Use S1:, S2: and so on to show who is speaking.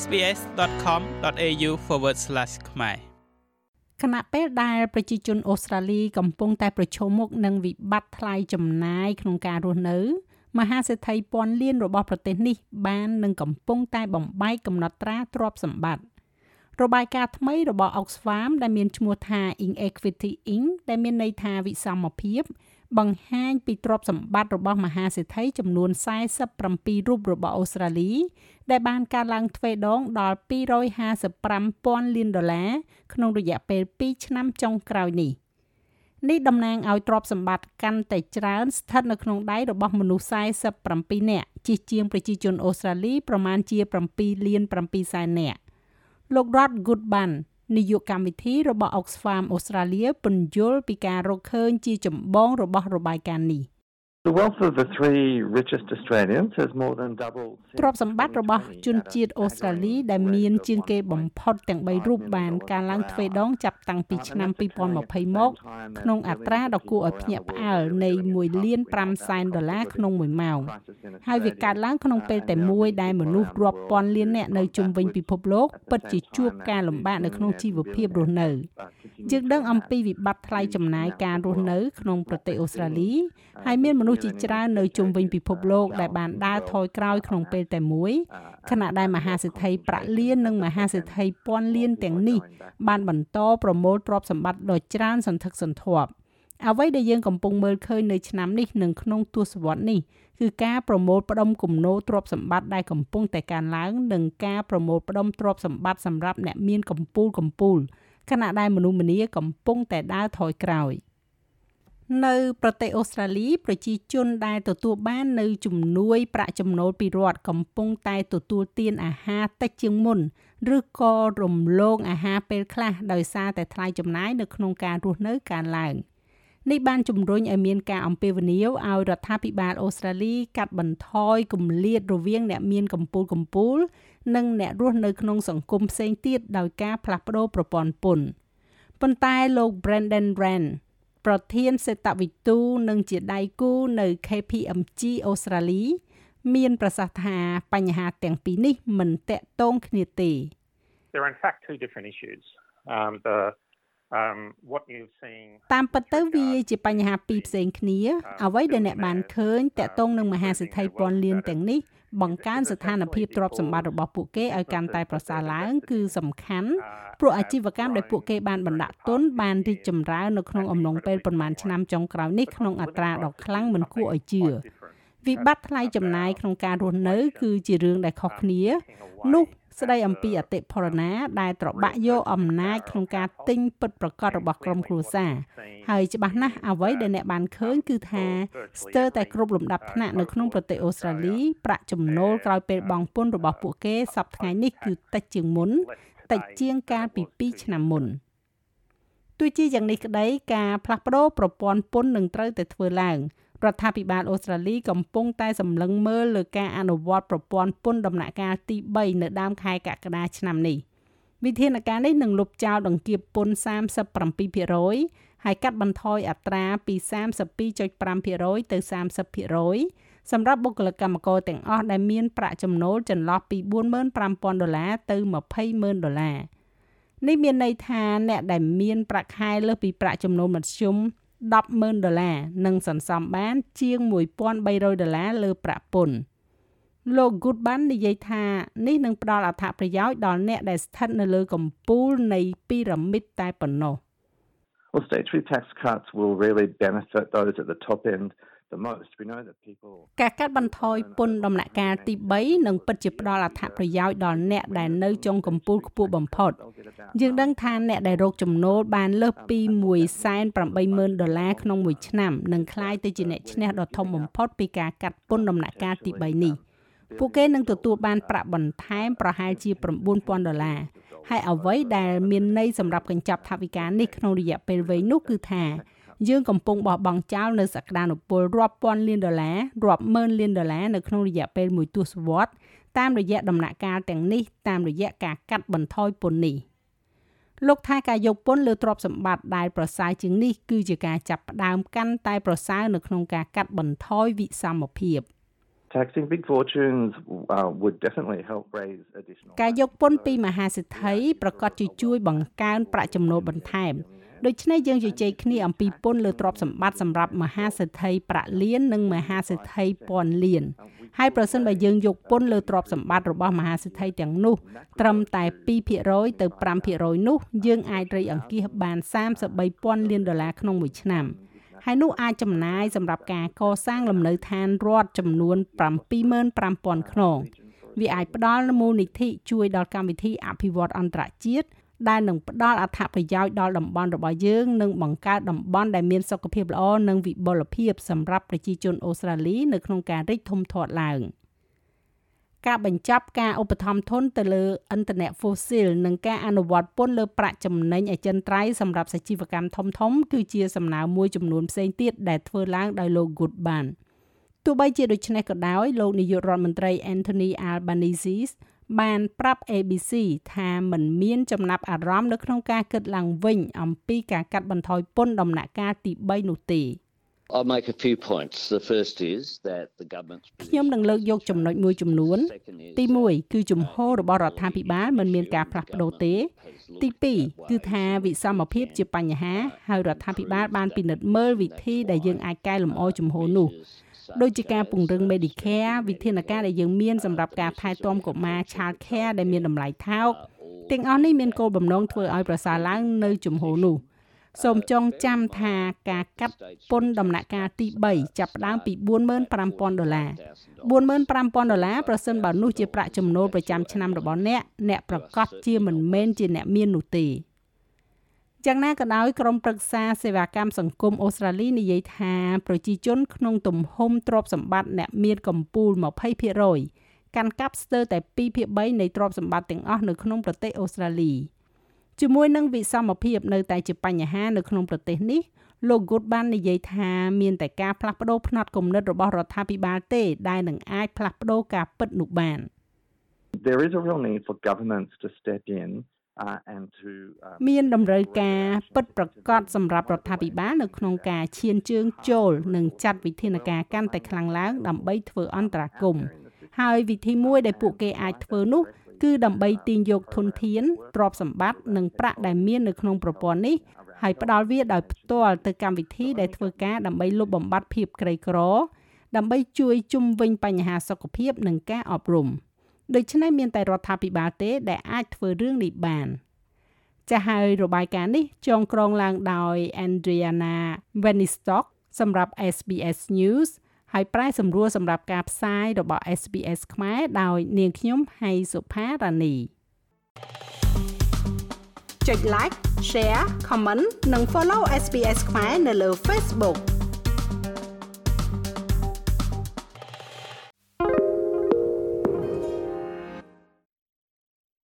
S1: sbs.com.au/ ខ្មែរ
S2: ខណៈពេលដែលប្រជាជនអូស្ត្រាលីកំពុងតែប្រឈមមុខនឹងវិបត្តិថ្លៃចំណាយក្នុងការរស់នៅ មហាសេដ្ឋីពាន់លានរបស់ប្រទេសនេះ បាននឹងកំពុងតែបំបែកកំណត់ត្រាទ្រព្យសម្បត្តិរបាយការណ៍ថ្មីរបស់ Oxfam ដែលមានឈ្មោះថា Inequity Inc ដែលមានន័យថាវិសមភាព បង្ហាញពីទ្រព្យសម្បត្តិរបស់មហាសេដ្ឋីចំនួន47រូបរបស់អូស្ត្រាលី ដែលបានកើនឡើងទ្វេដងដល់255,000លានដុល្លារក្នុងរយៈពេល2ឆ្នាំចុងក្រោយនេះនេះតំណាងឲ្យទ្រព្យសម្បត្តិកាន់តែច្រើនស្ថិតនៅក្នុងដៃរបស់មនុស្ស47នាក់ជាជាងប្រជាជនអូស្ត្រាលីប្រមាណជា7លាន7សែននាក់លោក Rod Goodban នាយកកម្មវិធីរបស់ Oxfam Australia ពន្យល់ពីការរកឃើញជាចម្បងរបស់របាយការណ៍នេះ
S3: The wealth of the three richest Australians has more than doubled
S2: ទ្រព្យសម្បត្តិរបស់ជនជាតិអូស្ត្រាលីដែលមានជាងគេបំផុតទាំង3រូបបានកើនឡើងទ្វេដងចាប់តាំងពីឆ្នាំ2020មកក្នុងអត្រាដ៏គួរឲ្យភ្ញាក់ផ្អើលនៃ1លាន5សែនដុល្លារក្នុង1ម៉ោងហើយវាកើតឡើងក្នុងពេលតែមួយដែលមនុស្សរាប់ពាន់លាននាក់នៅជុំវិញពិភពលោកពិតជាជួបការលំបាកនៅក្នុងជីវភាពរស់នៅយើងដឹងអំពីវិបត្តិថ្លៃចំណាយការរស់នៅក្នុងប្រទេសអូស្ត្រាលីហើយមានមនុស្សជាច្រើននៅជុំវិញពិភពលោកដែលបានដើរថយក្រោយក្នុងពេលតែមួយខណៈដែលមហាសេដ្ឋីប្រាក់លាននិងមហាសេដ្ឋីពាន់លានទាំងនេះបានបន្តប្រមូលទ្រព្យសម្បត្តិដ៏ច្រើនសន្ធឹកសន្ធាប់អ្វីដែលយើងកំពុងមើលឃើញនៅឆ្នាំនេះនិងក្នុងទសវត្សរ៍នេះគឺការប្រមូលផ្ដុំគំនូរទ្រព្យសម្បត្តិដែលកំពុងតែកើនឡើងនិងការប្រមូលផ្ដុំទ្រព្យសម្បត្តិសម្រាប់អ្នកមានកម្ពូលកម្ពូលខណៈដែលមនុស្សម្នាកំពុងតែដើរថយក្រោយ នៅប្រទេសអូស្ត្រាលីប្រជាជនដែលទទួលបាននៅជំនួយប្រាក់ចំណូលពីរដ្ឋកំពុងតែទទួលទានអាហារតិចជាងមុនឬក៏រំលងអាហារពេលខ្លះដោយសារតែថ្លៃចំណាយនៅក្នុងការរស់នៅកើនឡើងនេះបានជំរុញឲ្យមានការអំពាវនាវឲ្យរដ្ឋាភិបាលអូស្ត្រាលីកាត់បន្ថយគម្លាតរវាងអ្នកមានកម្ពូលកម្ពូល និងអ្នករស់នៅក្នុងសង្គមផ្សេងទៀតដោយការផ្លាស់ប្ដូរប្រព័ន្ធពន្ធប៉ុន្តែលោក Brandon Rand ប្រធានសេដ្ឋវិទូនិងជាដៃគូនៅ KPMG អូស្ត្រាលី មានប្រសាសន៍ថាបញ្ហាទាំងពីរនេះមិនតាក់ទងគ្នាទេ
S4: There are in fact two different issues. Um the um what you've seen
S2: តាមពិតទៅវាជាបញ្ហាពីរផ្សេងគ្នា អ្វីដែលអ្នកបានឃើញតាក់ទងនឹងមហាសេដ្ឋីពាន់លានទាំងនេះបង្កើនស្ថានភាពទ្រព្យសម្បត្តិរបស់ពួកគេឲ្យកាន់តែប្រសើរឡើង គឺសំខាន់ព្រោះអាជីវកម្មដែលពួកគេបានបណ្ដាក់ទុនបានរីកចម្រើននៅក្នុងអំឡុងពេលប្រមាណឆ្នាំចុងក្រោយនេះក្នុងអត្រាដ៏ខ្លាំងមិនគួរឲ្យជឿវិបត្តិថ្លៃចំណាយក្នុងការរស់នៅ គឺជារឿងដែលខុសគ្នា នោះ ស្ដីអំពីអតិផរណាដែលត្របាក់យកអំណាចក្នុងការទិញពិតប្រកបរបស់ក្រុមគ្រួសារហើយច្បាស់ណាស់អ្វីដែលអ្នកបានឃើញគឺថាស្ទើរតែគ្រប់លំដាប់ថ្នាក់នៅក្នុងប្រទេសអូស្ត្រាលីប្រាក់ចំណូលក្រោយពេលបង់ពន្ធរបស់ពួកគេសប្តាហ៍នេះគឺតិចជាងមុនតិចជាងកាលពី2ឆ្នាំមុនទោះជាយ៉ាងនេះក្តីការផ្លាស់ប្ដូរប្រព័ន្ធពន្ធនឹងត្រូវតែធ្វើឡើង រដ្ឋាភិបាលអូស្ត្រាលីកំពុងតែសម្លឹងមើលលើការអនុវត្តប្រព័ន្ធពន្ធដំណាក់កាលទី3នៅដើមខែកក្កដាឆ្នាំនេះវិធានការនេះនឹងលុបចោលដង្កៀបពន្ធ37%ហើយកាត់បន្ថយអត្រាពី32.5%ទៅ30%សម្រាប់បុគ្គលិកកម្មករទាំងអស់ដែលមានប្រាក់ចំណូលចន្លោះពី45,000ដុល្លារទៅ20,000ដុល្លារនេះមានន័យថាអ្នកដែលមានប្រាក់ខែលើសពីប្រាក់ចំណូលមធ្យម 100000ដុល្លារនិងសន្សំបាន ជាង1300ដុល្លារលើប្រាក់ពន្ធលោក Goodban និយាយថានេះនឹងផ្ដល់អត្ថប្រយោជន៍ដល់អ្នកដែលស្ថិតនៅលើកំពូលនៃពីរ៉ាមីតតែប៉ុណ្ណោះ
S3: Well, statutory tax cuts will really benefit those at the top end
S2: ការកាត់បន្ថយពន្ធដំណាក់កាលទី3នឹងពិតជាផ្ដល់អត្ថប្រយោជន៍ដល់អ្នកដែលនៅចុងកំពូលខ្ពស់បំផុត យើងដឹងថាអ្នកដែលរកចំណូលបានលើសពី180,000ដុល្លារក្នុងមួយឆ្នាំនឹងក្លាយទៅជាអ្នកឈ្នះដ៏ធំបំផុតពីការកាត់ពន្ធដំណាក់កាលទី3នេះពួកគេនឹងទទួលបានប្រាក់បន្ថែមប្រហែលជា9,000ដុល្លារហើយអ្វីដែលមានន័យសម្រាប់កញ្ចប់ថវិកានេះក្នុងរយៈពេលវែងនោះគឺថា យើងកំពុងបោះបង់ចោលនៅសក្តានុពលរាប់ពាន់លានដុល្លាររាប់ម៉ឺនលានដុល្លារនៅក្នុងរយៈពេលមួយទសវត្សរ៍តាមរយៈដំណាក់កាលទាំងនេះតាមរយៈការកាត់បន្ថយពន្ធនេះលោកថាការយកពន្ធលើទ្រព្យសម្បត្តិដែលប្រសើរជាងនេះគឺជាការចាប់ផ្ដើមកាន់តែប្រសើរនៅក្នុងការកាត់បន្ថយវិសមភាព។
S3: Taxing big fortunes uh, would definitely help raise additional
S2: ការយកពន្ធពីមហាសេដ្ឋីប្រកាសជាជួយបង្កើនប្រាក់ចំណូលបន្ថែម ដូច្នេះយើងជជែកគ្នាអំពីពន្ធលើទ្រព្យសម្បត្តិសម្រាប់មហាសេដ្ឋីប្រាក់លាននិងមហាសេដ្ឋីពាន់លានហើយប្រសិនបើយើងយកពន្ធលើទ្រព្យសម្បត្តិរបស់មហាសេដ្ឋីទាំងនោះត្រឹមតែ2%ទៅ5%នោះយើងអាចរៃអង្គាសបាន33,000លានដុល្លារក្នុងមួយឆ្នាំហើយនោះអាចចំណាយសម្រាប់ការកសាងលំនៅឋានរដ្ឋចំនួន75,000ខ្នងវាអាចផ្ដល់មូលនិធិជួយដល់កម្មវិធីអភិវឌ្ឍអន្តរជាតិ ដែលនឹងផ្ដល់អត្ថប្រយោជន៍ដល់តំបន់របស់យើងនិងបង្កើតតំបន់ដែលមានសុខភាពល្អនិងវិបុលភាពសម្រាប់ប្រជាជនអូស្ត្រាលីនៅក្នុងការរីកធំធាត់ឡើងការបញ្ចប់ការឧបត្ថម្ភធនទៅលើឥន្ធនៈ fossil និងការអនុវត្តពន្ធលើប្រាក់ចំណេញអចិន្ត្រៃយ៍សម្រាប់សជីវកម្មធំៗគឺជាសំណើមួយចំនួនផ្សេងទៀតដែលធ្វើឡើងដោយលោក Goodban ទោះបីជាដូច្នេះក៏ដោយលោកនាយករដ្ឋមន្ត្រី Anthony Albanese បានប្រាប់ ABC ថាมันមានចំណាប់អារម្មណ៍នៅក្នុងការគិតឡើងវិញអំពីការកាត់បន្ថយពន្ធដំណាក់កាលទី3នោះទេ
S5: I'll make a few points. The first is that the government
S2: ខ្ញុំនឹងលើកយកចំណុចមួយចំនួន ទី1គឺជំហររបស់រដ្ឋាភិបាលមិនមានការផ្លាស់ប្ដូរទេ ទី2គឺថាវិសមភាពជាបញ្ហាហើយរដ្ឋាភិបាលបានពិនិត្យមើលវិធីដែលយើងអាចកែលម្អជំហរនោះ ដូចជាការពង្រឹង Medicare វិធានការដែលយើងមានសម្រាប់ការថែទាំកុមារ Child Care ដែលមានតម្លៃថោកទាំងអស់នេះមានគោលបំណងធ្វើឲ្យប្រសើរឡើងនៅជំហរនោះសូមចងចាំថាការកាត់ពន្ធដំណាក់កាលទី3ចាប់ផ្ដើមពី45,000ដុល្លារ45,000ដុល្លារប្រសិនបើនោះជាប្រាក់ចំណូលប្រចាំឆ្នាំរបស់អ្នកអ្នកប្រកាសជាមិនមែនជាអ្នកមាននោះទេ យ៉ាងណាក៏ដោយក្រុមប្រឹក្សាសេវាកម្មសង្គមអូស្ត្រាលីនិយាយថាប្រជាជនក្នុងទំហំទ្រព្យសម្បត្តិអ្នកមានកម្ពូល20%កាន់កាប់ស្ទើរតែ2ភាគ3នៃទ្រព្យសម្បត្តិទាំងអស់នៅក្នុងប្រទេសអូស្ត្រាលីជាមួយនឹងវិសមភាពនៅតែជាបញ្ហានៅក្នុងប្រទេសនេះលោក Good បាននិយាយថាមានតែការផ្លាស់ប្ដូរផ្នត់គំនិតរបស់រដ្ឋាភិបាលទេដែលនឹងអាចផ្លាស់ប្ដូរការពិតនោះបាន
S3: There is a real need for governments to step in
S2: មានតម្រូវការពិតប្រាកដសម្រាប់រដ្ឋាភិបាលនៅក្នុងការឈានជើងចូលនិងចាត់វិធានការកាន់តែខ្លាំងឡើងដើម្បីធ្វើអន្តរាគមន៍ហើយវិធីមួយដែលពួកគេអាចធ្វើនោះគឺដើម្បីទាញយកធនធានទ្រព្យសម្បត្តិនិងប្រាក់ដែលមាននៅក្នុងប្រព័ន្ធនេះហើយផ្ដល់វាដោយផ្ទាល់ទៅកម្មវិធីដែលធ្វើការដើម្បីលុបបំបាត់ភាពក្រីក្រ ដើម្បីជួយជំវិញបញ្ហាសុខភាពនិងការអប់រំ។ ដូច្នេះមានតែរដ្ឋាភិបាលទេ ដែលអាចធ្វើរឿងនេះបានចាស់ហើយរបាយការណ៍នេះចងក្រងឡើងដោយ Andriana Venistock សម្រាប់ SBS News ហើយប្រែសម្រួលសម្រាប់ការផ្សាយរបស់ SBS ខ្មែរដោយនាងខ្ញុំហៃសុផារ៉ានីចុច like share comment និង follow SBS ខ្មែរនៅលើ Facebook